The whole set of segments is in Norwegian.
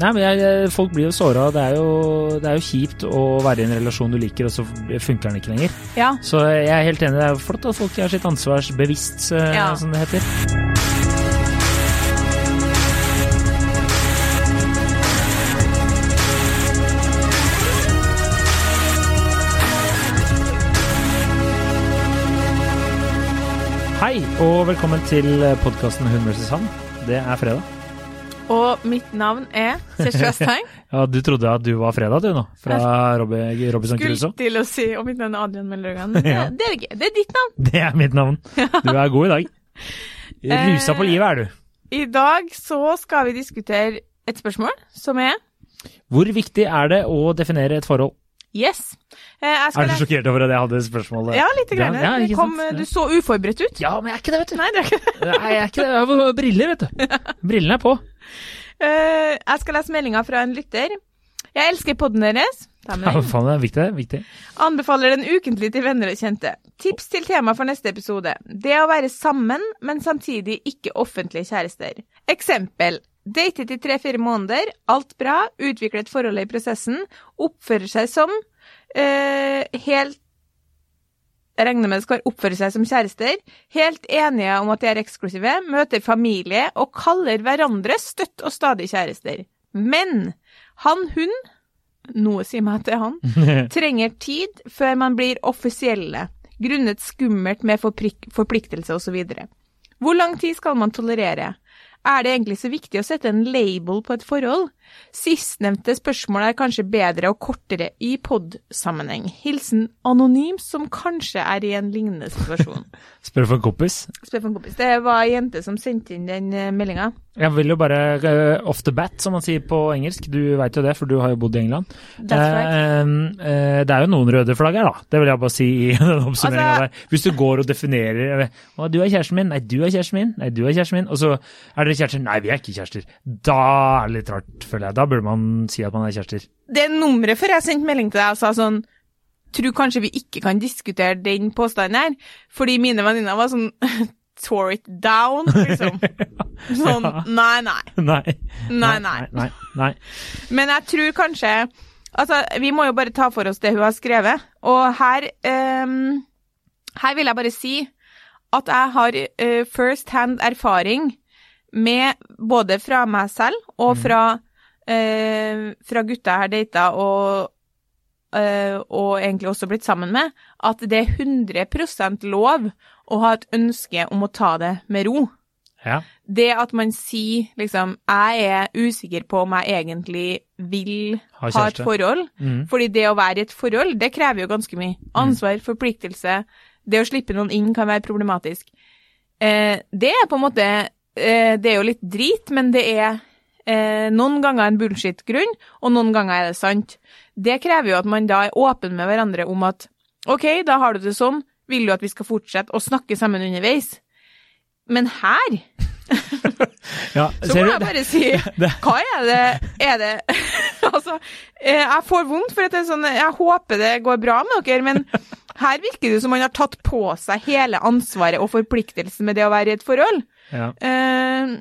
Nei, men jeg, Folk blir jo såra. Det, det er jo kjipt å være i en relasjon du liker, og så funker den ikke lenger. Ja. Så jeg er helt enig. Det er flott at folk er sitt ansvarsbevisst, bevisst, Ja. som det heter. Hei, og velkommen til podkasten Hun vs. han. Det er fredag. Og mitt navn er Kjersti Westheim. Ja, Du trodde at du var fredag, du nå? Fra Robby- Robinson Skulle til å si Og mitt navn er Adrian Mellergan. Ja. Det er gøy. Det er ditt navn. Det er mitt navn. Du er god i dag. Rusa på livet er du. I dag så skal vi diskutere et spørsmål som er Hvor viktig er det å definere et forhold? Yes. Eh, Er du sjokkert over at jeg hadde spørsmålet? Ja, litt. Grann. Ja, Det kom, du så uforberedt ut. Ja, men jeg er ikke det, vet du. Nei, det er ikke det. Nei, jeg er ikke det. Jeg har briller, vet du. Brillene er på. Eh, Jeg skal lese meldinga fra en lytter. Jeg elsker podden deres. Ja, faen, det er viktig. viktig. Anbefaler den ukentlig til venner og kjente. Tips til tema for neste episode. Det å være sammen, men samtidig ikke offentlige kjærester. Eksempel. Datet i tre-fire måneder, alt bra, utviklet forholdet forhold i prosessen, oppfører seg som uh, helt jeg regner med skal oppføre seg som kjærester, helt enige om at de er eksklusive, møter familie og kaller hverandre støtt og stadig kjærester. Men han, hun, noe sier meg at det er han, trenger tid før man blir offisielle, grunnet skummelt med forplik forpliktelse osv. Hvor lang tid skal man tolerere? Er det egentlig så viktig å sette en label på et forhold? Sistnevnte spørsmål er kanskje bedre og kortere i pod-sammenheng. Hilsen anonym som kanskje er i en lignende situasjon. Spør for en kompis. Spør for en kompis. Det var ei jente som sendte inn den eh, meldinga. Jeg vil jo bare uh, off the bat, som man sier på engelsk. Du veit jo det, for du har jo bodd i England. That's right. Eh, eh, det er jo noen røde flagg her, da. Det vil jeg bare si i den oppsummeringa Altså- der. Hvis du går og definerer Å, du er kjæresten min. Nei, du er kjæresten min. Nei, du er kjæresten min. Og så er dere kjærester. Nei, vi er ikke kjærester. Da er det litt rart, føler jeg. Da burde man si at man er kjærester. det nummeret før jeg sendte melding til deg og sa sånn Tror kanskje vi ikke kan diskutere den påstanden her, fordi mine venninner var sånn Tore it down, liksom. Sånn nei, nei. Nei. Nei, nei. nei, nei. Men jeg tror kanskje Altså, vi må jo bare ta for oss det hun har skrevet. Og her um, Her vil jeg bare si at jeg har uh, first hand erfaring med både fra meg selv og fra, eh, fra gutta jeg har data og, eh, og egentlig også blitt sammen med, at det er 100% lov å ha et ønske om å ta det med ro. Ja. Det at man sier liksom Jeg er usikker på om jeg egentlig vil Ha ha, et forhold. Mm. Fordi det å være i et forhold, det krever jo ganske mye. Ansvar, forpliktelse. Det å slippe noen inn kan være problematisk. Eh, det er på en måte Det er jo litt drit, men det er eh, noen ganger en bullshit-grunn, og noen ganger er det sant. Det krever jo at man da er åpen med hverandre om at OK, da har du det sånn. Vil du at vi skal fortsette å snakke sammen underveis? Men her ja. så må du? jeg bare si det- Hva er det Er det Altså, eh, jeg får vondt, for at det er sånn Jeg håper det går bra med dere, men her virker det som man har tatt på seg hele ansvaret og forpliktelsen med det å være i et forhold. Ja. Eh,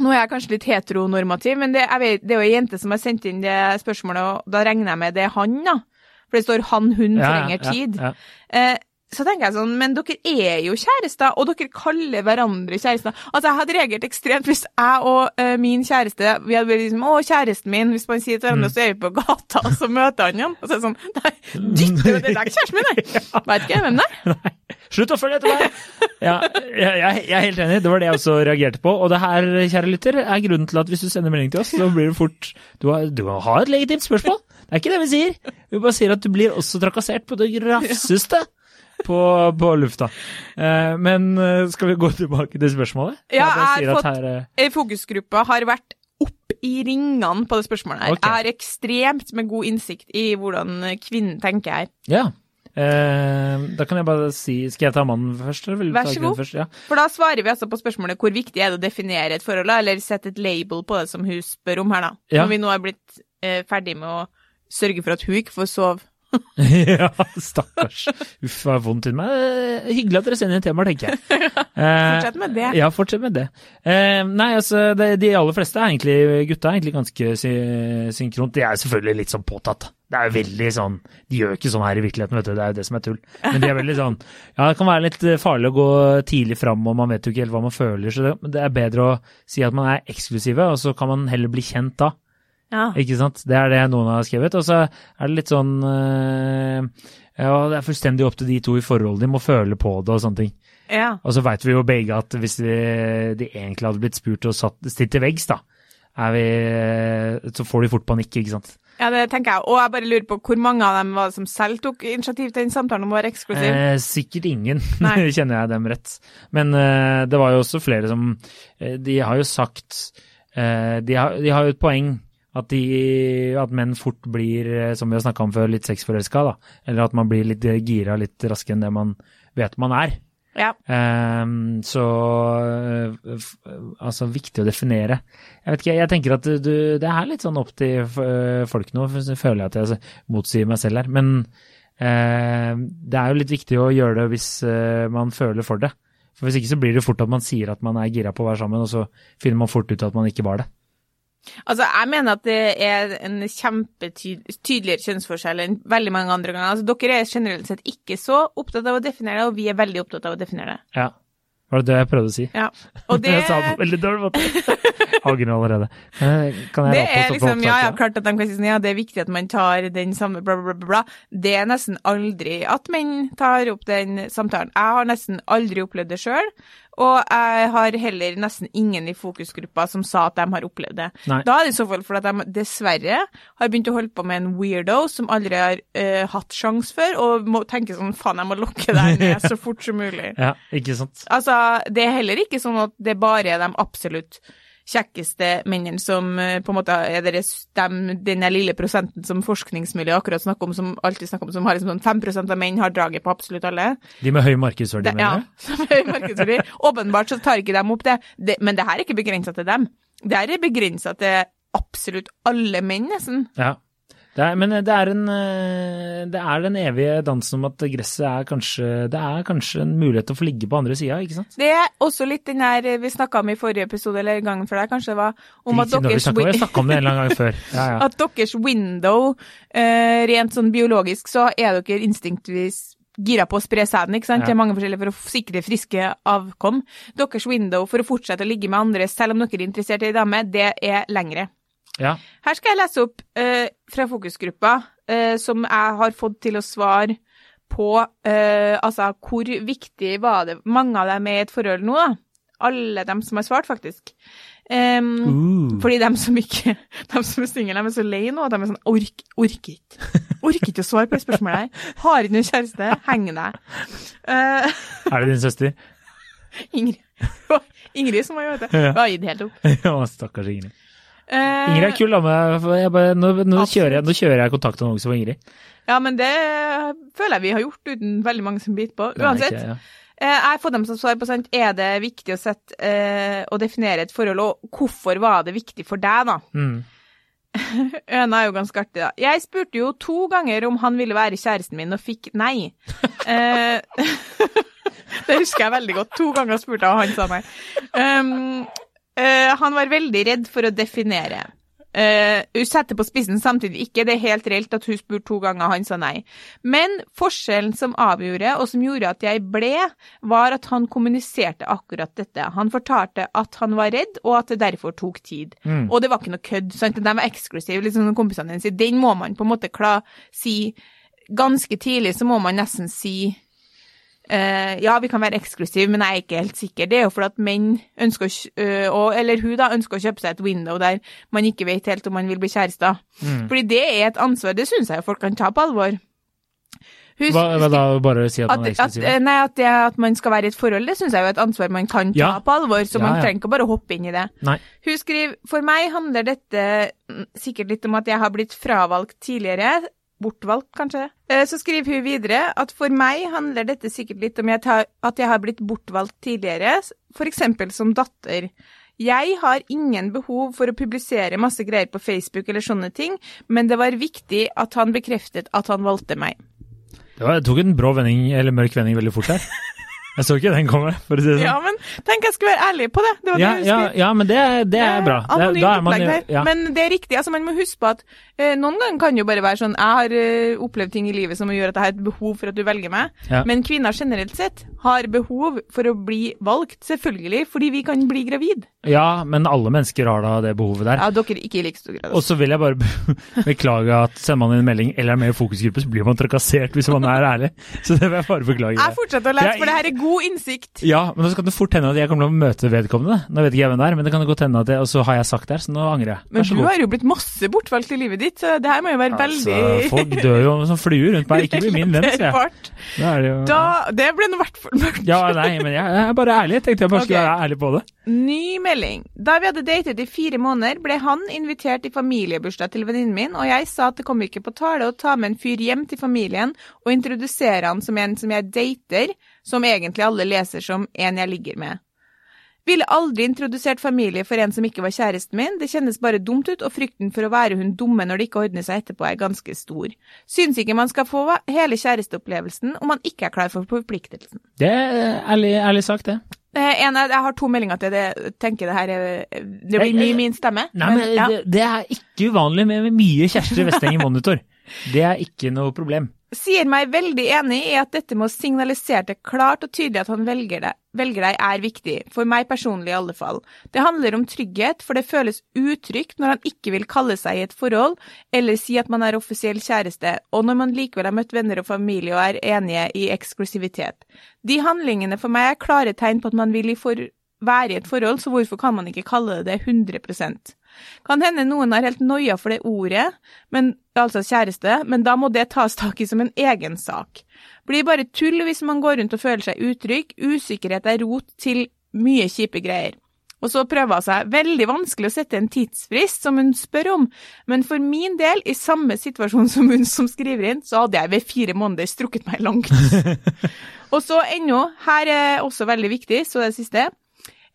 nå er jeg kanskje litt heteronormativ, men det, vet, det er jo ei jente som har sendt inn det spørsmålet, og da regner jeg med det er han, da. For det står han, hun Ja, trenger ja, tid. ja. Eh, så tenker jeg sånn, men dere er jo kjærester, og dere kaller hverandre kjærester. Altså, jeg hadde reagert ekstremt hvis jeg og uh, min kjæreste Vi hadde vært liksom Å, kjæresten min. Hvis man sier til hverandre, så er vi på gata, og så møter han igjen. Og så er det sånn Nei, dytter jo det er ikke kjæresten min, nei. Vet ikke hvem det er. Nei. Slutt å følge etter meg! Ja, jeg, jeg, jeg er helt enig, det var det jeg også reagerte på. Og det her, kjære lytter, er grunnen til at hvis du sender melding til oss, så blir det fort Du har, du har et legitimt spørsmål. Det er ikke det vi sier. Vi bare sier at du blir også trakassert på det rasseste på, på lufta. Eh, men eh, skal vi gå tilbake til spørsmålet? Ja, jeg har fått- her, eh, Fokusgruppa har vært opp i ringene på det spørsmålet her. Okay. Jeg har ekstremt med god innsikt i hvordan kvinnen tenker her. Ja. Eh, da kan jeg bare si Skal jeg ta mannen først? Vær så god. Først? Ja. For da svarer vi altså på spørsmålet hvor viktig er det å definere et forhold, eller sette et label på det som hun spør om her, da. Ja. Når vi nå er blitt eh, ferdig med å sørge for at hun ikke får sove. ja, stakkars. Uff, det var vondt inni meg. Eh, Hyggelig at dere sender inn temaer, tenker jeg. Eh, Fortsett med det. Ja, fortsett med det. Eh, nei, altså, det, de aller fleste er egentlig gutta er egentlig ganske sy synkront. De er selvfølgelig litt sånn påtatt. Det er jo veldig sånn De gjør ikke sånn her i virkeligheten, vet du. Det er jo det som er tull. Men de er veldig sånn Ja, det kan være litt eh, farlig å gå tidlig fram, og man vet jo ikke helt hva man føler, så det, det er bedre å si at man er eksklusive, og så kan man heller bli kjent da. Ja. Ikke sant? Det er det noen har skrevet. Og så er det litt sånn eh, Ja, det er fullstendig opp til de to i forholdet. De må føle på det og sånne ting. ja. Og så veit vi jo begge at hvis vi, de egentlig hadde blitt spurt og satt, stilt til veggs, da, vi, så får de fort panikk, ikke sant. Ja, det tenker jeg. Og jeg bare lurer på hvor mange av dem var det som selv tok initiativ til den samtalen om å være eksklusiv? Eh, sikkert ingen, kjenner jeg dem rett. Men eh, det var jo også flere som eh, De har jo sagt eh, de, har, de har jo et poeng at, de, at menn fort blir, eh, som vi har snakka om før, litt sexforelska. Eller at man blir litt eh, gira litt raskere enn det man vet man er. Ja. Um, så øh, altså viktig å definere. Jeg vet ikke, jeg tenker at du, det er litt sånn opp til folk nå, føler jeg at jeg motsier meg selv her. Men uh, det er jo litt viktig å gjøre det hvis man føler for det. For Hvis ikke så blir det fort at man sier at man er gira på å være sammen, og så finner man fort ut at man ikke var det. Altså, jeg mener at det er en kjempetydeligere kjønnsforskjell enn veldig mange andre ganger. Altså, dere er generelt sett ikke så opptatt av å definere det, og vi er veldig opptatt av å definere det. Ja. Var det det jeg prøvde å si? Ja. Og det, Jeg sa det på veldig dårlig måte. Angrer allerede. Kan jeg, det er liksom, ja, ja, klart at de kan si sånn, ja, det er viktig at man tar den samme bla, bla, bla, bla. Det er nesten aldri at menn tar opp den samtalen. Jeg har nesten aldri opplevd det sjøl, og jeg har heller nesten ingen i fokusgruppa som sa at de har opplevd det. Nei. Da er det i så fall fordi at de dessverre har begynt å holde på med en weirdo som aldri har uh, hatt sjans før, og må tenke sånn, faen, jeg må lokke deg ned så fort som mulig. Ja, ikke sant. Altså, det er heller ikke sånn at det bare er de absolutt kjekkeste mennene som eh, på en måte er deres, dem, den lille prosenten som forskningsmiljøet akkurat snakker om, som alltid snakker om, som har liksom sånn 5% av menn har draget på absolutt alle. De med høy markedsverdi, mener du? som høy markedsverdi. Åpenbart så tar ikke dem opp det, det men det her er ikke begrensa til dem. Det her er begrensa til absolutt alle menn, nesten. Ja. Det er, men det er, en, eh, det er den evige dansen om at gresset er kanskje Det er kanskje en mulighet til å få ligge på andre sida, ikke sant? Det er også litt den der vi snakka om i forrige episode, eller gangen før der, kanskje det var om at deres om, om det en gang før. Ja, ja. at deres window, eh, rent sånn biologisk, så er dere instinktvis gira på å spre sæden, ikke sant? Ja. Det er mange forskjellige for å sikre friske avkom. Deres window for å fortsette å ligge med andre, selv om dere er interessert i dame, det er lengre. Ja. Her skal jeg lese opp eh, fra fokusgruppa, eh, som jeg har fått til å svare på eh, altså hvor viktig var det Mange av dem er i et forhold nå, da. Alle dem som har svart, faktisk. Um, Uh. fordi dem som ikke dem som er single, er så lei nå at de er sånn Ork, orker ikke. Orker ikke å svare på det spørsmålet her. Har ikke noen kjæreste. Heng deg. Uh, Er det din søster? Ingrid. Ingrid som har gjort det. Ja. Hun har gitt helt opp. ja, stakkars Ingrid. Eh, Ingrid er kul da, men bare, nå, nå, kjører jeg, nå kjører jeg kontaktannonse for Ingrid. Ja, men det føler jeg vi har gjort uten veldig mange som biter på. Nei, Uansett. ikke- ja. Eh, Jeg har fått dem som svar på sant, er det viktig å sette eh, og definere et forhold, og hvorfor var det viktig for deg, da? Mm. Øna er jo ganske artig, da. Jeg spurte jo to ganger om han ville være kjæresten min, og fikk nei. Eh, det husker jeg veldig godt. To ganger spurte jeg, og han sa nei. Um, eh, han var veldig redd for å definere. Uh, hun setter på spissen samtidig ikke. Det er helt reelt at hun spurte to ganger, han sa nei. Men forskjellen som avgjorde, og som gjorde at jeg ble, var at han kommuniserte akkurat dette. Han fortalte at han var redd, og at det derfor tok tid. Mm. Og det var ikke noe kødd. sant? De var eksklusive, liksom som kompisene dine sier. Den må man på en måte kla si Ganske tidlig så må man nesten si eh, ja, vi kan være eksklusive, men jeg er ikke helt sikker. Det er jo fordi at menn ønsker å, kj- øh, og, eller hun da, ønsker å kjøpe seg et window der man ikke vet helt om man vil bli kjærester. Mm. Fordi det er et ansvar, det syns jeg jo folk kan ta på alvor. Hus, Hva, hva da, bare si at at, man er eksklusiv? eh, nei, at, det, at man skal være i et forhold, det syns jeg er et ansvar man kan ta Ja. på alvor, så Ja, man ja. trenger ikke bare hoppe inn i det. Nei. Hun skriver For meg handler dette sikkert litt om at jeg har blitt fravalgt tidligere, bortvalgt, kanskje. Eh, Så skriver hun videre at for meg handler dette sikkert litt om at jeg har blitt bortvalgt tidligere, f.eks. som datter. Jeg har ingen behov for å publisere masse greier på Facebook eller sånne ting, men det var viktig at han bekreftet at han valgte meg. Det, var, det tok en brå vending, eller mørk vending veldig fort her. Jeg så ikke den komme, for å si det sånn. Ja, men tenk jeg skulle være ærlig på det. Det var Ja, det hun ja, ja, men det, det er bra. Det, da er man, ja. Men det er riktig. altså Man må huske på at eh, noen ganger kan jo bare være sånn Jeg har eh, opplevd ting i livet som gjør at jeg har et behov for at du velger meg. Ja. Men kvinner generelt sett har behov for å bli valgt, selvfølgelig, fordi vi kan bli gravid. ja, men alle mennesker har da det behovet der. Ja, dere ikke i like stor grad. Og så vil jeg bare beklage at sender man inn en melding eller er med i fokusgruppe, så blir man trakassert hvis man er ærlig. Så det vil jeg bare beklage. Jeg fortsetter å lese, for det her er god innsikt. Ja, men så kan det fort hende at jeg kommer til å møte vedkommende. Nå vet ikke jeg hvem det er, men det kan godt hende at det, og så har jeg sagt det her, så nå angrer jeg. Men du har jo blitt masse bortvalgt i livet ditt, så det her må jo være veldig Altså, folk dør jo som fluer rundt meg. Ikke bli min venn, sier jeg. Det det ble i hvert fall mørkt. Ja, nei, men jeg, jeg er bare ærlig. Tenkte jeg bare skulle okay. være ærlig på det. Ny melding. Da vi hadde datet i fire måneder, ble han invitert i familiebursdag til venninnen min, og jeg sa at det kom ikke på tale å ta med en fyr hjem til familien og introdusere han som en som jeg dater, som egentlig alle leser som en jeg ligger med. Ville aldri introdusert familie for en som ikke var kjæresten min, det kjennes bare dumt ut, og frykten for å være hun dumme når det ikke ordner seg etterpå er ganske stor. Syns ikke man skal få hele kjæresteopplevelsen om man ikke er klar for forpliktelsen. Det er ærlig, ærlig sagt, det. Eh, En, jeg har to meldinger til det. Jeg tenker det her er, Det blir mye min stemme. Nei, men ja. det, det er ikke uvanlig med mye Kjersti Westeng i monitor. Det er ikke noe problem. Sier meg veldig enig i at dette med å signalisere det klart og tydelig at han velger deg, velger deg er viktig. For meg personlig i alle fall. Det handler om trygghet, for det føles utrygt når han ikke vil kalle seg i et forhold, eller si at man er offisiell kjæreste, og når man likevel har møtt venner og familie og er enige i eksklusivitet. De handlingene for meg er klare tegn på at man vil i for være i et forhold, så hvorfor kan man ikke kalle det det 100 Kan hende noen har helt noia for det ordet, men, altså kjæreste, men da må det tas tak i som en egen sak. Blir bare tull hvis man går rundt og føler seg utrygg, usikkerhet er rot til mye kjipe greier. Og så prøver hun seg. Veldig vanskelig å sette en tidsfrist, som hun spør om, men for min del, i samme situasjon som hun som skriver inn, så hadde jeg ved fire måneder strukket meg langt. og så ennå, her er også veldig viktig, så det siste.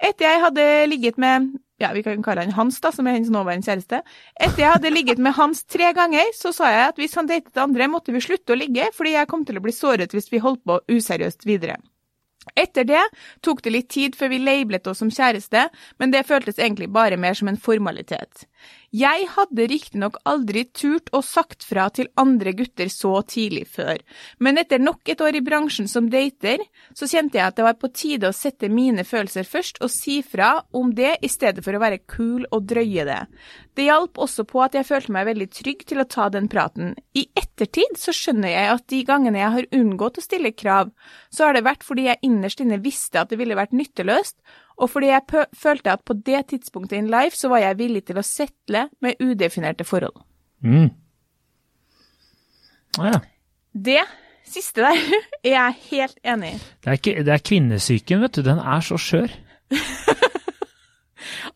Etter jeg hadde ligget med ja, vi kan kalle han Hans, da, som er hennes nåværende kjæreste. Etter jeg hadde ligget med Hans tre ganger, så sa jeg at hvis han datet andre, måtte vi slutte å ligge, fordi jeg kom til å bli såret hvis vi holdt på useriøst videre. Etter det tok det litt tid før vi labelet oss som kjæreste, men det føltes egentlig bare mer som en formalitet. Jeg hadde riktignok aldri turt og sagt fra til andre gutter så tidlig før, men etter nok et år i bransjen som dater, så kjente jeg at det var på tide å sette mine følelser først og si fra om det i stedet for å være kul og drøye det. Det hjalp også på at jeg følte meg veldig trygg til å ta den praten. I ettertid så skjønner jeg at de gangene jeg har unngått å stille krav, så har det vært fordi jeg innerst inne visste at det ville vært nytteløst, og fordi jeg følte at på det tidspunktet in life så var jeg villig til å settle med udefinerte forhold. Mm. Ja. Det siste der er jeg helt enig i. Det er, ikke, det er kvinnesyken, vet du. Den er så skjør.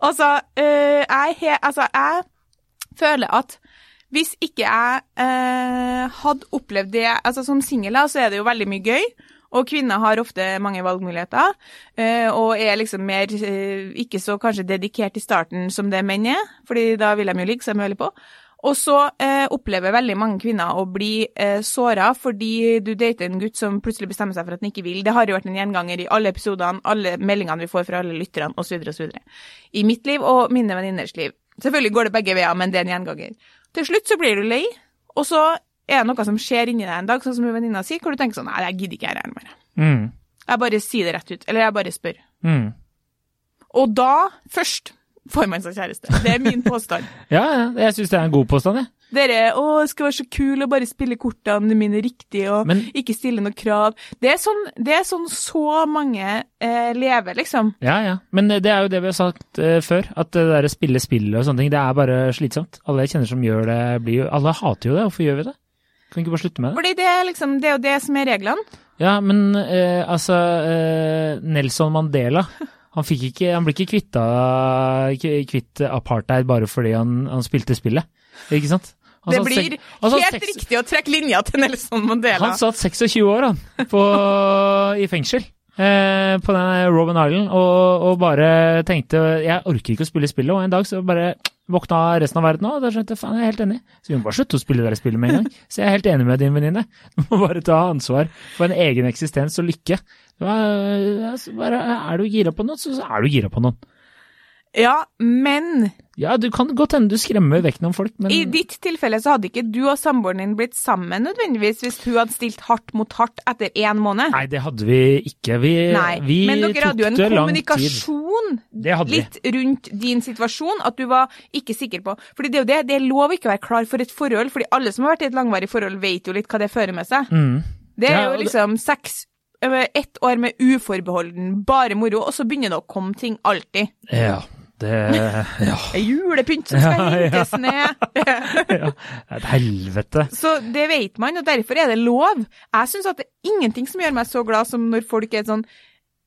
Altså, øh, jeg, he, altså, jeg føler at hvis ikke jeg øh, hadde opplevd det altså Som singel så er det jo veldig mye gøy. Og kvinner har ofte mange valgmuligheter, øh, og er liksom mer øh, ikke så kanskje dedikert i starten som det menn er, fordi da vil de jo ligge seg mye på. Og så eh, opplever veldig mange kvinner å bli eh, såra fordi du dater en gutt som plutselig bestemmer seg for at han ikke vil. Det har jo vært en gjenganger i alle episodene, alle meldingene vi får fra alle lytterne osv. osv. I mitt liv og mine venninners liv. Selvfølgelig går det begge veier, men det er en gjenganger. Til slutt så blir du lei, og så er det noe som skjer inni deg en dag, sånn som venninna sier, hvor du tenker sånn Nei, jeg gidder ikke her mer. Mm. Jeg bare sier det rett ut. Eller jeg bare spør. Mm. Og da, først, får man seg kjæreste. Det er min påstand. Ja, ja, jeg syns det er en god påstand, jeg. Dere å, skal være så kul og bare spille kortene mine riktig og Men- ikke stille noe krav. Det er sånn, det er sånn så mange eh, lever, liksom. Ja, ja. Men det er jo det vi har sagt eh, før, at det der å spille spill og sånne ting, det er bare slitsomt. Alle jeg kjenner som gjør det, blir jo Alle hater jo det, hvorfor gjør vi det? Kan vi ikke bare slutte med det? Fordi det er liksom, det jo det som er reglene. Ja, men eh, altså eh, Nelson Mandela han, fikk ikke, han ble ikke kvitta, kvitt apartheid bare fordi han, han spilte spillet, ikke sant? Han Det blir seks, helt seks- riktig å trekke linja til Nelson Mandela. Han satt 26 år han, på, i fengsel eh, på den Robin Island og, og bare tenkte jeg orker ikke å spille spillet. Og en dag så bare våkna resten av verden òg, og da skjønte jeg faen, jeg er helt enig. Så vi må bare slutte å spille det spillet med en gang. Så jeg er helt enig med din venninne. Du må bare ta ansvar for en egen eksistens og lykke. Er, altså, bare, er du gira på noe, så er du gira på noen. Ja, men Ja, du kan godt hende du skremmer vekk noen folk, men i ditt tilfelle så hadde ikke du og samboeren din blitt sammen nødvendigvis hvis hun hadde stilt hardt mot hardt etter én måned. Nei, det hadde vi ikke. Vi, Nei, vi men dere hadde jo en kommunikasjon litt rundt din situasjon, at du var ikke sikker på Fordi det er jo det, det er lov å ikke være klar for et forhold, fordi alle som har vært i et langvarig forhold, vet jo litt hva det fører med seg. Mm. Det er jo liksom seks øh, Ett år med uforbeholden, bare moro, og så begynner det å komme ting alltid. Ja, det Ja. Julepynt som skal Ja, ja. hentes ned. ja. Et helvete. Så det vet man, og derfor er det lov. Jeg syns at det er ingenting som gjør meg så glad som når folk er sånn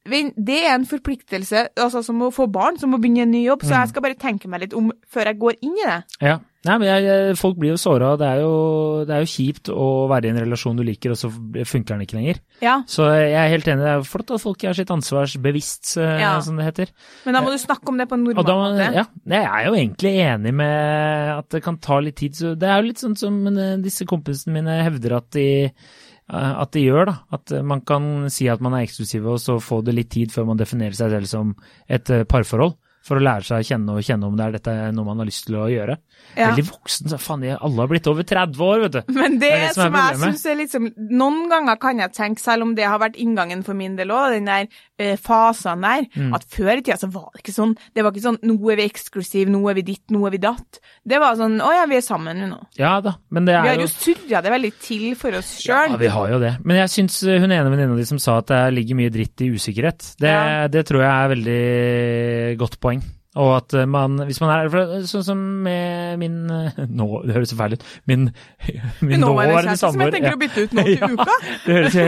Det er en forpliktelse, altså som å få barn, som å begynne en ny jobb, så Mm. jeg skal bare tenke meg litt om før jeg går inn i det. Ja. Nei, men jeg, folk blir jo såra, det jo, det er jo kjipt å være i en relasjon du liker, og så funker den ikke lenger. Ja, Så jeg er helt enig, det er flott at folk er sitt ansvarsbevisst, eh, Ja. som det heter. Men da må du snakke om det på en normal måte. ja, jeg er jo egentlig enig med at det kan ta litt tid. Så det er jo litt sånn som disse kompisene mine hevder at de, eh, at det gjør, da. At man kan si at man er eksklusive, og så få det litt tid før man definerer seg selv som et eh, parforhold. For å lære seg å kjenne og kjenne om det er dette noe man har lyst til å gjøre. Ja. Veldig voksen, så faen, alle har blitt over 30 år, vet du. Men det, Det er det som er jeg syns er liksom Noen ganger kan jeg tenke, selv om det har vært inngangen for min del òg, den der eh, fasen der, Mm. at før i tida så var det ikke sånn. Det var ikke sånn 'nå er vi eksklusiv, nå er vi ditt, nå er vi datt'. Det var sånn 'å ja, vi er sammen nå'. Ja da, men det er jo Vi har jo jo surra det veldig til for oss Ja, vi har jo det. Men jeg syns eh, hun ene venninna di som sa at det ligger mye dritt i usikkerhet, det, Ja. det tror jeg er veldig godt poeng. Og at eh, man, hvis man er Sånn som med min eh, Nå, det høres så feil ut. Min, min nåværende kjæreste som jeg samboer. tenker å bytte ut nå til Ja. uka. Det høres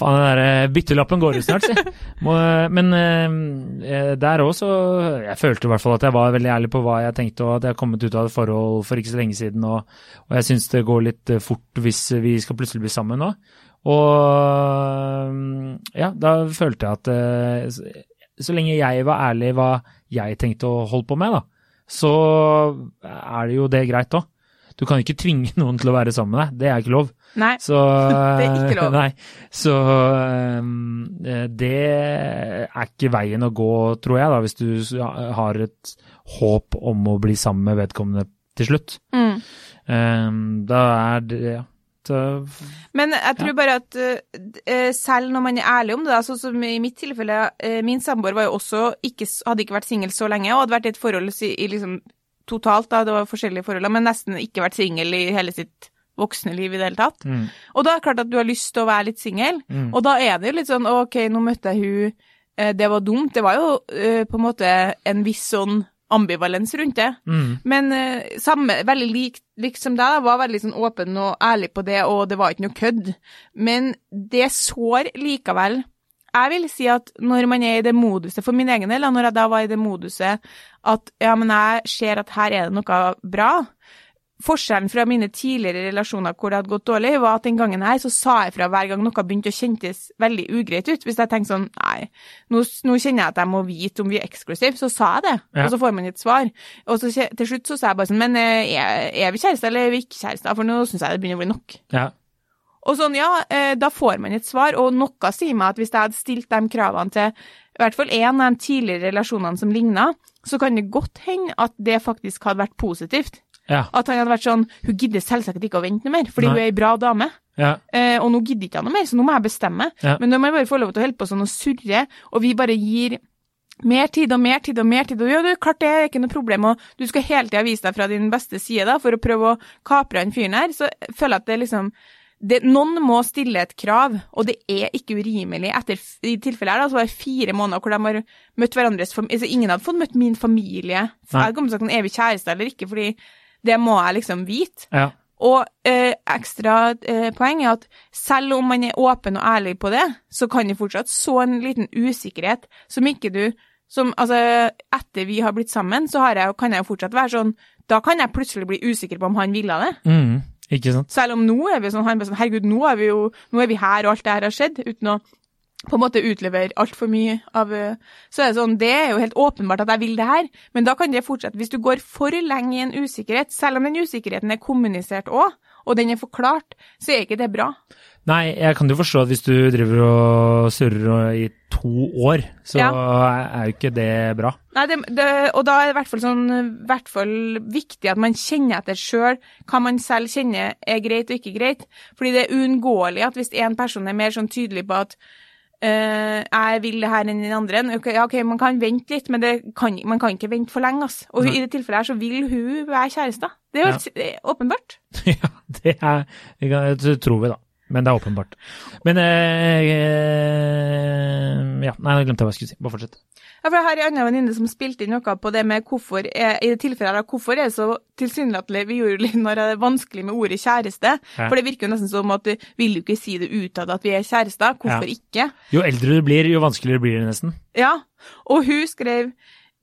Faen, den der eh, byttelappen går ut snart, si. Men der òg så Jeg følte i hvert fall at jeg var veldig ærlig på hva jeg tenkte, og at jeg har kommet ut av et forhold for ikke så lenge siden, og, og jeg syns det går litt fort hvis vi skal plutselig bli sammen nå. Og ja, da følte jeg at så- lenge jeg var ærlig hva jeg tenkte å holde på med, da, så er det jo det greit òg. Du kan ikke tvinge noen til å være sammen med deg, det er ikke lov. Nei. Så Det er ikke lov. Nei. Så um, eh, det er ikke veien å gå, tror jeg, da, hvis du har et håp om å bli sammen med vedkommende til slutt. Mm. Um, da er det ja. Så, Men jeg tror bare at uh, selv når man er ærlig om det, sånn som i mitt tilfelle uh, Min samboer var jo også ikke, hadde ikke vært singel så lenge, og hadde vært i et forhold i, i liksom totalt, da, det var forskjellige forhold, men nesten ikke vært singel i hele sitt voksne liv i det hele tatt. mm, Og da er det klart at du har lyst til å være litt singel, mm. og da er det jo litt sånn OK, nå møtte jeg hun, eh, det var dumt. Det var jo eh, på en måte en viss sånn ambivalens rundt det. Mm. Men uh, samme, veldig lik, lik som deg, var veldig sånn åpen og ærlig på det, og det var ikke noe kødd. Men det sår likevel. Jeg vil si at når man er i det moduset, for min egen del, og når jeg da var i det moduset at ja, men jeg ser at her er det noe bra, Forskjellen fra mine tidligere relasjoner hvor det hadde gått dårlig, var at den gangen her så sa jeg fra hver gang noe begynte å kjentes veldig ugreit ut. Hvis jeg tenkte sånn nei, nå, nå kjenner jeg at jeg må vite om vi er eksklusive, så sa jeg det. Ja. Og så får man et svar. Og så til slutt så sa jeg bare sånn, men eh, er, er vi kjærester eller er vi ikke kjærester? For nå syns jeg det begynner å bli nok. Ja. Og sånn, ja, eh, da får man et svar, og noe sier meg at hvis jeg hadde stilt de kravene til i hvert fall en av de tidligere relasjonene som ligna, så kan det godt hende at det faktisk hadde vært positivt. Ja. At han hadde vært sånn Hun gidder selvsagt ikke å vente noe mer, fordi Nei. hun er ei bra dame. Ja. Eh, og nå gidder ikke han noe mer, så nå må jeg bestemme. Ja. Men må jeg bare få lov til å holde på sånn og surre, og vi bare gir mer tid og mer tid og mer tid, og ja, det er klart det er ikke noe problem, og du skal hele tida vise deg fra din beste side da, for å prøve å kapre han fyren her, så føler jeg at det liksom det, Noen må stille et krav, og det er ikke urimelig. Etter i tilfellet her da, så var det fire måneder hvor de har møtt hverandres familie. Altså, ingen hadde fått møtt min familie. Så Jeg kommet til sagt sånn, er vi kjærester eller ikke, fordi det må jeg liksom vite. Ja. Og eh, ekstra eh, poeng er at selv om man er åpen og ærlig på det, så kan det fortsatt så en liten usikkerhet som ikke du som altså Etter vi har blitt sammen, så har jeg, kan jeg jo fortsatt være sånn Da kan jeg plutselig bli usikker på om han ville det. Mm, ikke sant? Selv om nå er vi sånn, han bare sånn Herregud, nå er vi jo nå er vi her, og alt det her har skjedd, uten å på en måte utlevere altfor mye av eh, Så er det sånn, det er jo helt åpenbart at jeg vil det her, men da kan det fortsette. Hvis du går for lenge i en usikkerhet, selv om den usikkerheten er kommunisert òg, og den er forklart, så er ikke det bra. Nei, jeg kan jo forstå at hvis du driver og surrer i to år, så Ja. er jo ikke det bra. Nei, det, det, og da er det i hvert fall, sånn, hvert fall viktig at man kjenner etter sjøl hva man selv kjenner er greit og ikke greit. Fordi det er uunngåelig at hvis en person er mer sånn tydelig på at jeg vil det her enn den andre, Okay, ja, ok, man kan vente litt, men det kan, man kan ikke vente for lenge. ass. Og hun, i det tilfellet her så vil hun være kjæreste. Det er jo Ja. er åpenbart. ja, det er det tror vi, da. Men det er åpenbart. Men eh, eh, Ja, nei, nå glemte jeg hva jeg skulle si. Bare fortsett. Ja, for Jeg har en annen venninne som spilte inn noe på det med hvorfor er, i det tilfellet her, hvorfor er det så tilsynelatende vi gjorde litt når det er vanskelig med ordet kjæreste. Ja. For det virker jo nesten som at du vil jo ikke si det utad at vi er kjærester. Hvorfor Ja. ikke? Jo eldre du blir, jo vanskeligere blir det nesten. Ja, og hun skrev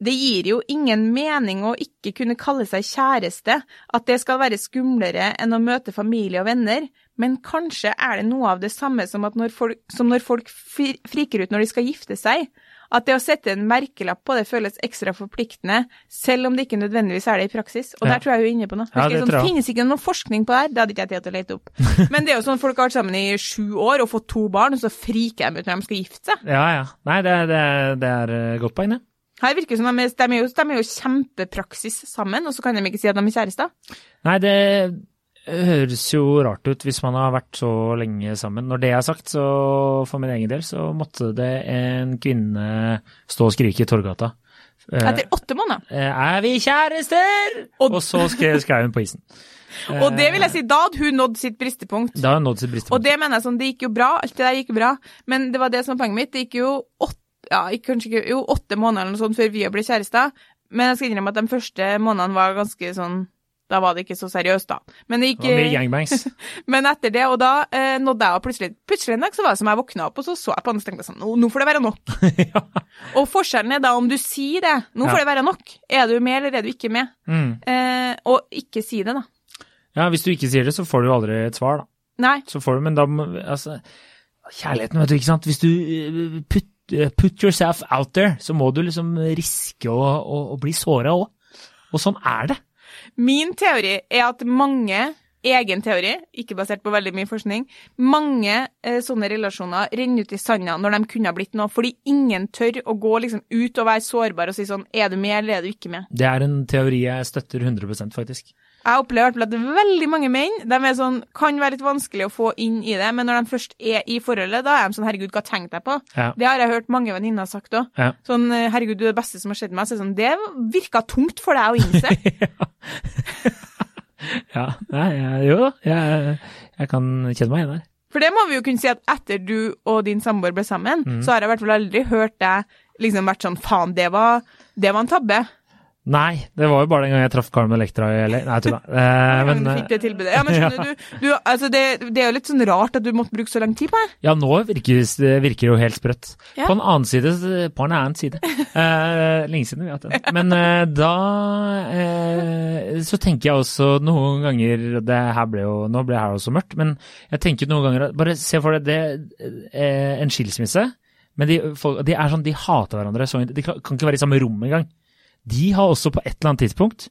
det gir jo ingen mening å ikke kunne kalle seg kjæreste, at det skal være skumlere enn å møte familie og venner, men kanskje er det noe av det samme som, at når folk, som når folk friker ut når de skal gifte seg, at det å sette en merkelapp på det føles ekstra forpliktende, selv om det ikke nødvendigvis er det i praksis. Og Ja. der tror jeg hun er inne på noe. Ja, det sånn, finnes ikke noe forskning på det her, det hadde ikke jeg tid til å lete opp. Men det er jo sånn folk har vært sammen i sju år og fått to barn, og så friker de ut når de skal gifte seg. Ja, ja. Nei, det, det, det er eh, godt poeng, det. Her virker det som de de er, jo, de er jo kjempepraksis sammen, og så kan de ikke si at de er kjærester. Nei, det høres jo rart ut hvis man har vært så lenge sammen. Når det er sagt, så for min egen del, så måtte det en kvinne stå og skrike i Torgata. Eh, Etter åtte måneder. eh, er vi kjærester? Og- Og, så skrev, hun på isen. Og det vil jeg si, da hadde hun nådd sitt bristepunkt. Da hadde hun nådd sitt bristepunkt. Og det mener jeg sånn, det gikk jo bra, alt det der gikk bra, men det var det som var poenget mitt. Det gikk jo åtte, ja, ikke, jo åtte måneder eller noe sånt før vi ble kjærester, men jeg skal innrømme at de første månedene var ganske sånn, da var det ikke så seriøst da. Men det Det var mye gangbangs. men etter det, og da eh, nådde jeg og plutselig, plutselig en dag så var det som jeg våkna opp, og så så jeg på han og tenkte sånn, nå, får det være nok. ja. Og forskjellen er da om du sier det, nå Ja. får det være nok. Er du med, eller er du ikke med? Mm. Eh, og ikke si det, da. ja, hvis du ikke sier det, så får du jo aldri et svar, da. Nei. Så får du, men da Altså, kjærligheten, vet du, ikke sant. Hvis du eh, put, eh, put yourself out there, så må du liksom riske å, å, å bli såra òg. Og sånn er det. Min teori er at mange, egen teori, ikke basert på veldig mye forskning, mange eh, sånne relasjoner renner ut i sanda når de kunne ha blitt noe, fordi ingen tør å gå liksom ut og være sårbar og si sånn, er du med eller er du ikke med? Det er en teori jeg støtter 100% faktisk. Jeg opplever i hvert fall at veldig mange menn de er sånn, kan være litt vanskelig å få inn i det, men når de først er i forholdet, da er de sånn 'herregud, hva tenkte jeg på?' Ja. Det har jeg hørt mange venninner sagt òg. Ja. Sånn 'herregud, du er det beste som har skjedd meg'. Så sånn, det virka tungt for deg å innse. ja. Nei, jeg, jo da. Jeg, jeg kan kjenne meg igjen der. For det må vi jo kunne si at etter du og din samboer ble sammen, Mm. så har jeg i hvert fall aldri hørt deg liksom vært sånn faen, det var, det var en tabbe. Nei, det var jo bare den gangen jeg traff Carmen Electra i LA. Nei, tulla. Eh, Men, du eh, fikk det tilbudet. Ja, men skjønner du, du altså det, det er jo litt sånn rart at du måtte bruke så lang tid på det. Ja, nå virker det virker jo helt sprøtt. Ja. På en annen side, på en annen side. Eh, lenge siden vi har hatt den. Men eh, da eh, så tenker jeg også noen ganger det her ble jo, Nå ble her også mørkt, men jeg tenker noen ganger Bare se for deg det, eh, en skilsmisse. Men de, folk, de er sånn, de hater hverandre. Så, de kan kan ikke være i samme rom engang. De har også på et eller annet tidspunkt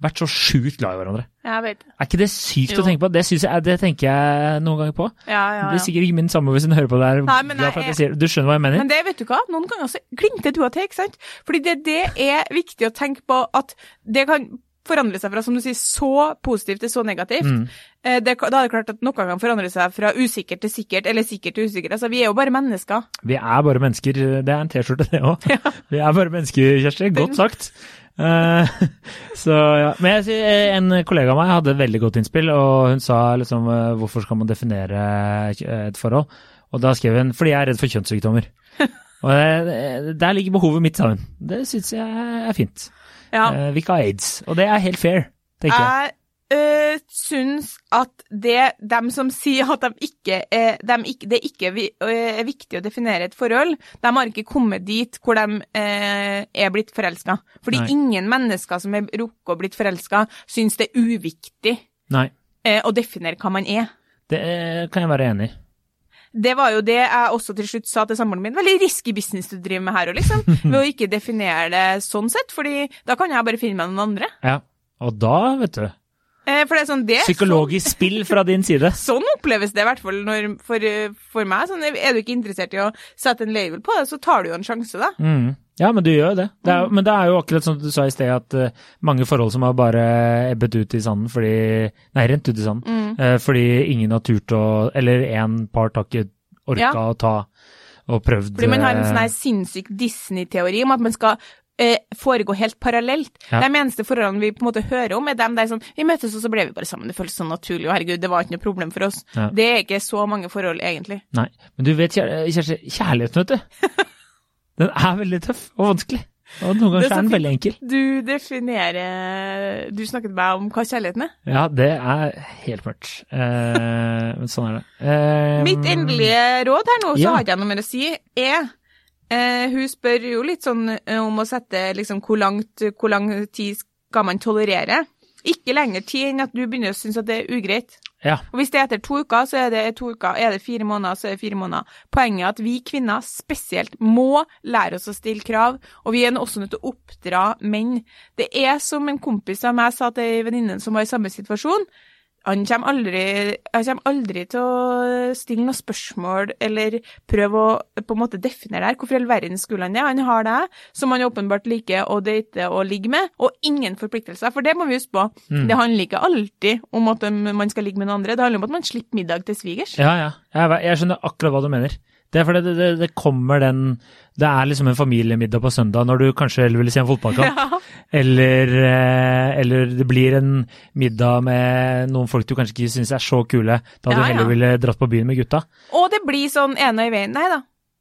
vært så sjukt glad i hverandre. Jeg vet. Er ikke det sykt Jo. å tenke på? Det, jeg, det tenker jeg noen ganger på. Ja, ja, ja. Det blir sikkert ikke min samboer hvis hun hører på det her. Nei, men jeg- jeg. Du skjønner hva jeg mener? Men det vet du hva, noen ganger så glimter du av til, ikke sant? Fordi det, det er viktig å tenke på at det kan forandre seg fra, som du sier, så positivt til så negativt. Mm. Eh, Det, da er det klart at noe kan forandre seg fra usikkert til sikkert, eller sikkert til usikkert. Altså, vi er jo bare mennesker. Vi er bare mennesker. Det er en T-skjorte, det òg. Vi er bare mennesker, Kjersti. Godt sagt. Eh, så ja. Men jeg, eh, en kollega av meg hadde et veldig godt innspill, og hun sa liksom hvorfor skal man definere et forhold? Og da skrev hun fordi jeg er redd for kjønnssykdommer. Og der ligger behovet mitt, sa hun. Det syns jeg er fint. Ja. Uh, Vi ikke har aids. Og det er helt fair, tenker jeg. Jeg uh, syns at det dem som sier at de ikke er, de ikke, det ikke vi- er viktig å definere et forhold, de har ikke kommet dit hvor de eh, er blitt forelska. Fordi Nei. ingen mennesker som er rukket å blitt forelska, syns det er uviktig Nei, eh, å definere hva man er. det eh, kan jeg være enig i. Det var jo det jeg også til slutt sa til samboeren min. Veldig risky business du driver med her òg, liksom. Ved å ikke definere det sånn sett, fordi da kan jeg bare finne meg noen andre. Ja, og da, vet du Eh, for det er sånn, det Psykologisk Psykologisk spill fra din side. Sånn oppleves det i hvert fall når, for, for meg. Sånn, er du ikke interessert i å sette en label på det, så tar du jo en sjanse, da. Mm. Ja, men du gjør jo det. det er, Mm. Men det er jo akkurat som du sa i sted, at uh, mange forhold som har bare ebbet ut i sanden fordi Nei, rent ut i sanden. Mm. Uh, fordi ingen har turt å Eller én part har ikke orka Ja. å ta og prøvd Fordi man har en eh, sånn her sinnssyk Disney-teori om at man skal foregå helt parallelt. Ja. De eneste forholdene vi på en måte hører om, er dem der sånn Vi møtes, og så ble vi bare sammen. Det føles sånn naturlig, og herregud, det var ikke noe problem for oss. Ja. Det er ikke så mange forhold, egentlig. Nei. Men du vet, kjærligheten, vet du. Den er veldig tøff og vanskelig. Og noen ganger er er den veldig enkel. Du definerer Du snakket med meg om hva kjærligheten er. Ja, det er helt mørkt. Eh, men sånn er det. Eh, Mitt endelige råd her nå, så Ja. har ikke jeg noe mer å si, er eh, Hun spør jo litt sånn eh, om å sette liksom hvor langt Hvor lang tid skal man tolerere? Ikke lenger tid enn at du begynner å synes at det er ugreit. Ja. Og hvis det er etter to uker, så er det to uker. Er det fire måneder, så er det fire måneder. Poenget er at vi kvinner spesielt må lære oss å stille krav, og vi er også nødt til å oppdra menn. Det er som en kompis av meg sa til ei venninne som var i samme situasjon. Han kommer aldri, han kommer aldri til å stille noe spørsmål eller prøve å på en måte definere det her. Hvorfor i all verden skulle han det? Han har det, som han åpenbart liker å date og ligge med, og ingen forpliktelser. For det må vi huske på. Mm. Det handler ikke alltid om at man skal ligge med noen andre. Det handler om at man slipper middag til svigers. Ja, ja. Jeg, jeg skjønner akkurat hva du mener. Det er fordi det, det, det kommer den Det er liksom en familiemiddag på søndag når du kanskje heller vil se en fotballkamp. Ja. Eller, eh, eller det blir en middag med noen folk du kanskje ikke syns er så kule, da du heller ja. ville dratt på byen med gutta. Og det blir sånn ene i veien. Nei da.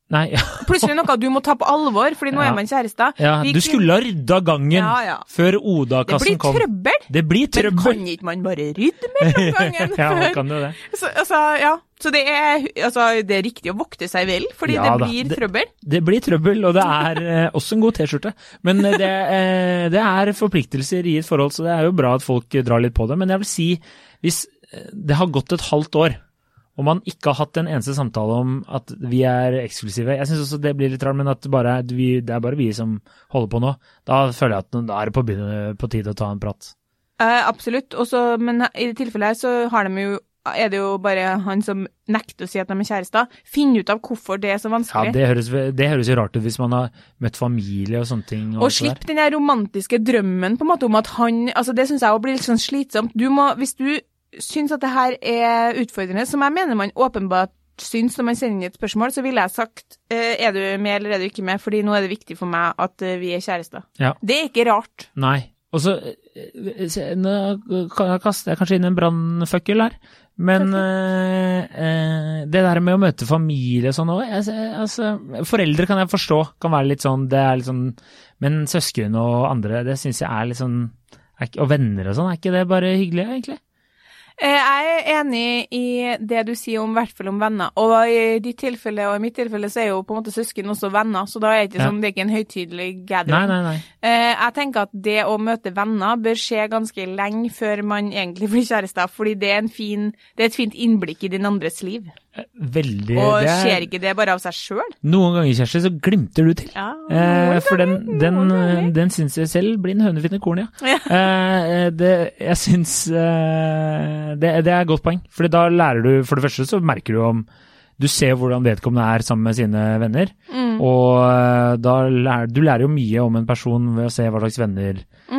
Nei, ja, Plutselig noe du må ta på alvor, fordi nå Ja. er man kjærester. ja du skulle ha rydda gangen Ja, før Oda-kassen blir kom. trøbbel. Det blir trøbbel! Men kan ikke man bare rydde mellom gangen? ja, man kan jo det. Så, altså, ja. Så det er, altså, det er riktig å vokte seg vel, fordi Ja det blir da. trøbbel. Det blir trøbbel, og det er eh, også en god T-skjorte. Men eh, det, eh, det er forpliktelser i et forhold, så det er jo bra at folk drar litt på det. Men jeg vil si, hvis eh, det har gått et halvt år, og man ikke har hatt en eneste samtale om at vi er eksklusive Jeg syns også det blir litt rart, men at bare, vi, det er bare vi som holder på nå. Da føler jeg at da er det på, på tide å ta en prat. Eh, absolutt. Også, men i det tilfellet her så har de jo er det jo bare han som nekter å si at de er kjærester. Finn ut av hvorfor det er så Ja, vanskelig. det høres, det høres jo rart ut hvis man har møtt familie og sånne ting. Og og slipp den der romantiske drømmen på en måte om at han altså Det syns jeg òg blir litt sånn slitsomt. Du må, hvis du syns at det her er utfordrende, som jeg mener man åpenbart syns når man sender inn et spørsmål, så ville jeg sagt eh, er du med eller er du ikke med, fordi nå er det viktig for meg at eh, vi er kjærester. Ja. Det er ikke rart. Nei. Og så eh, Nå kaster jeg kanskje inn en brannføkkel her, men eh, det der med å møte familie og sånn òg altså, Foreldre kan jeg forstå, kan være litt sånn, det er litt sånn Men søsken og andre, det syns jeg er litt sånn Og venner og sånn, er ikke det bare hyggelig, egentlig? Eh, Jeg er enig i det du sier om, hvert fall om venner. Og i ditt tilfelle og i mitt tilfelle så er jo på en måte søsken også venner, så da er det ikke, Ja. sånn, det er ikke en høytidelig gathering. nei, nei. nei. Jeg tenker at det å møte venner bør skje ganske lenge før man egentlig blir kjærester, fordi det er, en fin, det er et fint innblikk i din andres liv. Veldig Og det er- skjer ikke det bare av seg sjøl? Noen ganger, Kjersti, så glimter du til. Ja, Eh, for den, den, den syns jeg selv blir en høne finner korn, ja. Ja. Eh, det, jeg syns eh, det, det er et godt poeng. For da lærer du For det første så merker du om Du ser hvordan vedkommende er sammen med sine venner. Mm. Og eh, da lærer du lærer jo mye om en person ved å se hva slags venner Mm.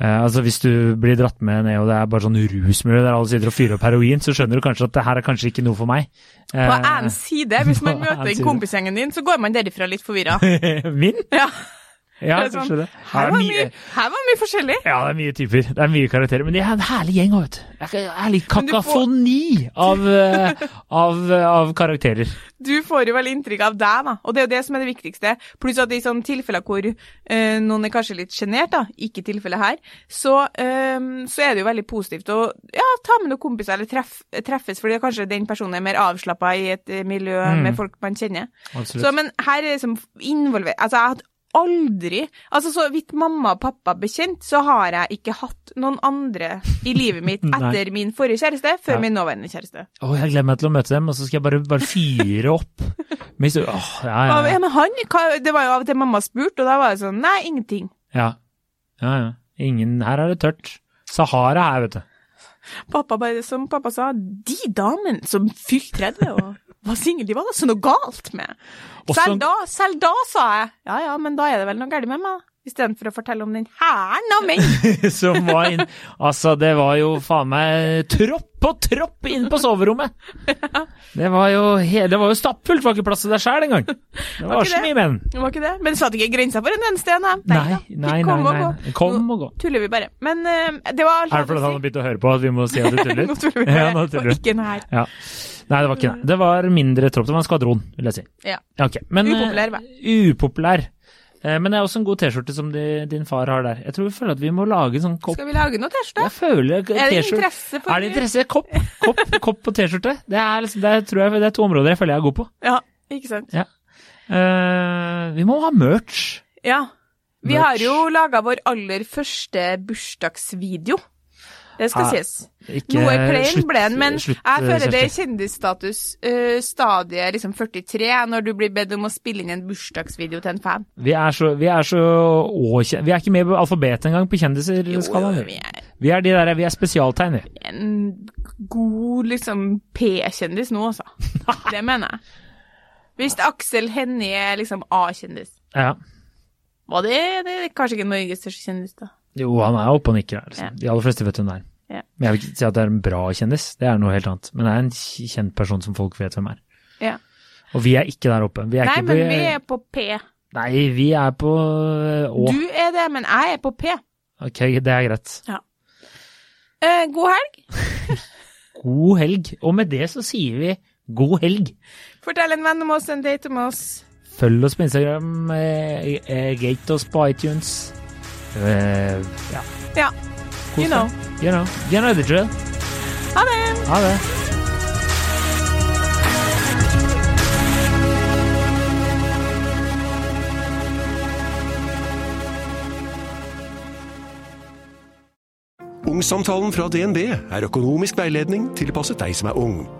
Eh, Altså Hvis du blir dratt med ned og det er bare sånn rusmiljø der alle sitter og fyrer opp heroin, så skjønner du kanskje at det her er kanskje ikke noe for meg. På Eh, én side, hvis man møter en side. kompisgjengen din, så går man derifra litt forvirra. Min? Ja. Ja, Det er sånn, det. Her er var mye- her var mye forskjellig. Ja, det er mye typer. Det er mye karakterer. Men de er en herlig gjeng vet du. Det er herlig Men får- kakafoni av, eh, av, eh, av karakterer. Du får jo veldig inntrykk av deg, da. Og det er jo det som er det viktigste. Pluss at i sånne tilfeller hvor øh, noen er kanskje litt sjenert, da, ikke tilfellet her, så, øh, så er det jo veldig positivt å ja, ta med noen kompiser eller treff, treffes, fordi kanskje den personen er mer avslappa i et miljø Mm. med folk man kjenner. Absolutt. Så, men her er det liksom involvert Altså, jeg hadde aldri Altså, så vidt mamma og pappa bekjent, så har jeg ikke hatt noen andre i livet mitt etter min forrige kjæreste, før Ja. min nåværende kjæreste. Å, jeg gleder meg til å møte dem, og så skal jeg bare, bare fyre opp. Åh, ja, ja, Ja, ja. men han, det var jo av og til mamma spurte, og da var det sånn Nei, ingenting. ja. ja, ja. Ingen Her er det tørt. Sahara her, vet du. Pappa bare, som pappa sa, de damene som fylte 30 og var singel, de var da så noe galt med. Også- Selv da, selv da sa jeg ja ja, men da er det vel noe galt med meg. Istedenfor å fortelle om den hæren av menn. Som var inn Altså, det var jo faen meg tropp på tropp inn på soverommet! Det var jo, det var jo stappfullt, var ikke plass til deg sjøl engang. Det var så det? mye menn. Det var ikke det? Men satt ikke grensa for en eneste da? Nei, nei, nei. og nei, gå. nei. Kom og gå. Nå tuller vi bare. Men uh, det var alt Er det fordi han har begynt å høre på at vi må si at du tuller? Nå tuller vi bare. Ja, nå tuller og ikke noe her. Ja. Nei, det var ikke det. Det var mindre tropp. Det var en skvadron, vil jeg si. Ja. Okay. men, eh, Upopulær, hva? Upopulær. Eh, Men det er også en god T-skjorte som de, din far har der. Jeg tror vi føler at vi må lage en sånn kopp. Skal vi lage noe T-skjorte? Jeg føler Er det interesse for Er det interesse? Kopp, kopp, kopp og T-skjorte. Det er liksom, det jeg det er to områder jeg føler jeg er god på. Ja, ikke sant? Eh, vi må ha merch. Ja. Vi Merch. har jo laga vår aller første bursdagsvideo. Det skal sies. Ikke, Noe klein ble den, men slutt, jeg føler det er kjendisstatus uh, stadiet liksom 43, når du blir bedt om å spille inn en bursdagsvideo til en fan. Vi er så, vi er så å, Vi er ikke med på alfabetet engang på kjendiser-skalaen. vi er Vi er de der, vi er spesialtegn, vi. en god liksom P-kjendis nå, altså. Det mener jeg. Hvis Aksel Hennie er liksom A-kjendis, Ja. var det, det er kanskje ikke Norges største kjendis, da? Jo, han er oppe og nikker her. Liksom. Ja. De aller fleste vet hvem det er. Ja. Men jeg vil ikke si at det er en bra kjendis, det er noe helt annet. Men det er en kjent person som folk vet hvem er. Ja. Og vi er ikke der oppe. Vi Nei, ikke men vi er på P. Nei, vi er på Å. Du er det, men jeg er på P. Ok, det er greit. Eh, god helg. God helg. Og med det så sier vi god helg. Fortell en venn om oss, en date om oss. Følg oss på Instagram, eh, eh, gate oss på iTunes. Eh, ja, Ja, you know. You know. You know the drill. Ha det! Ha det. Ungsamtalen fra DNB er økonomisk veiledning tilpasset deg som er ung.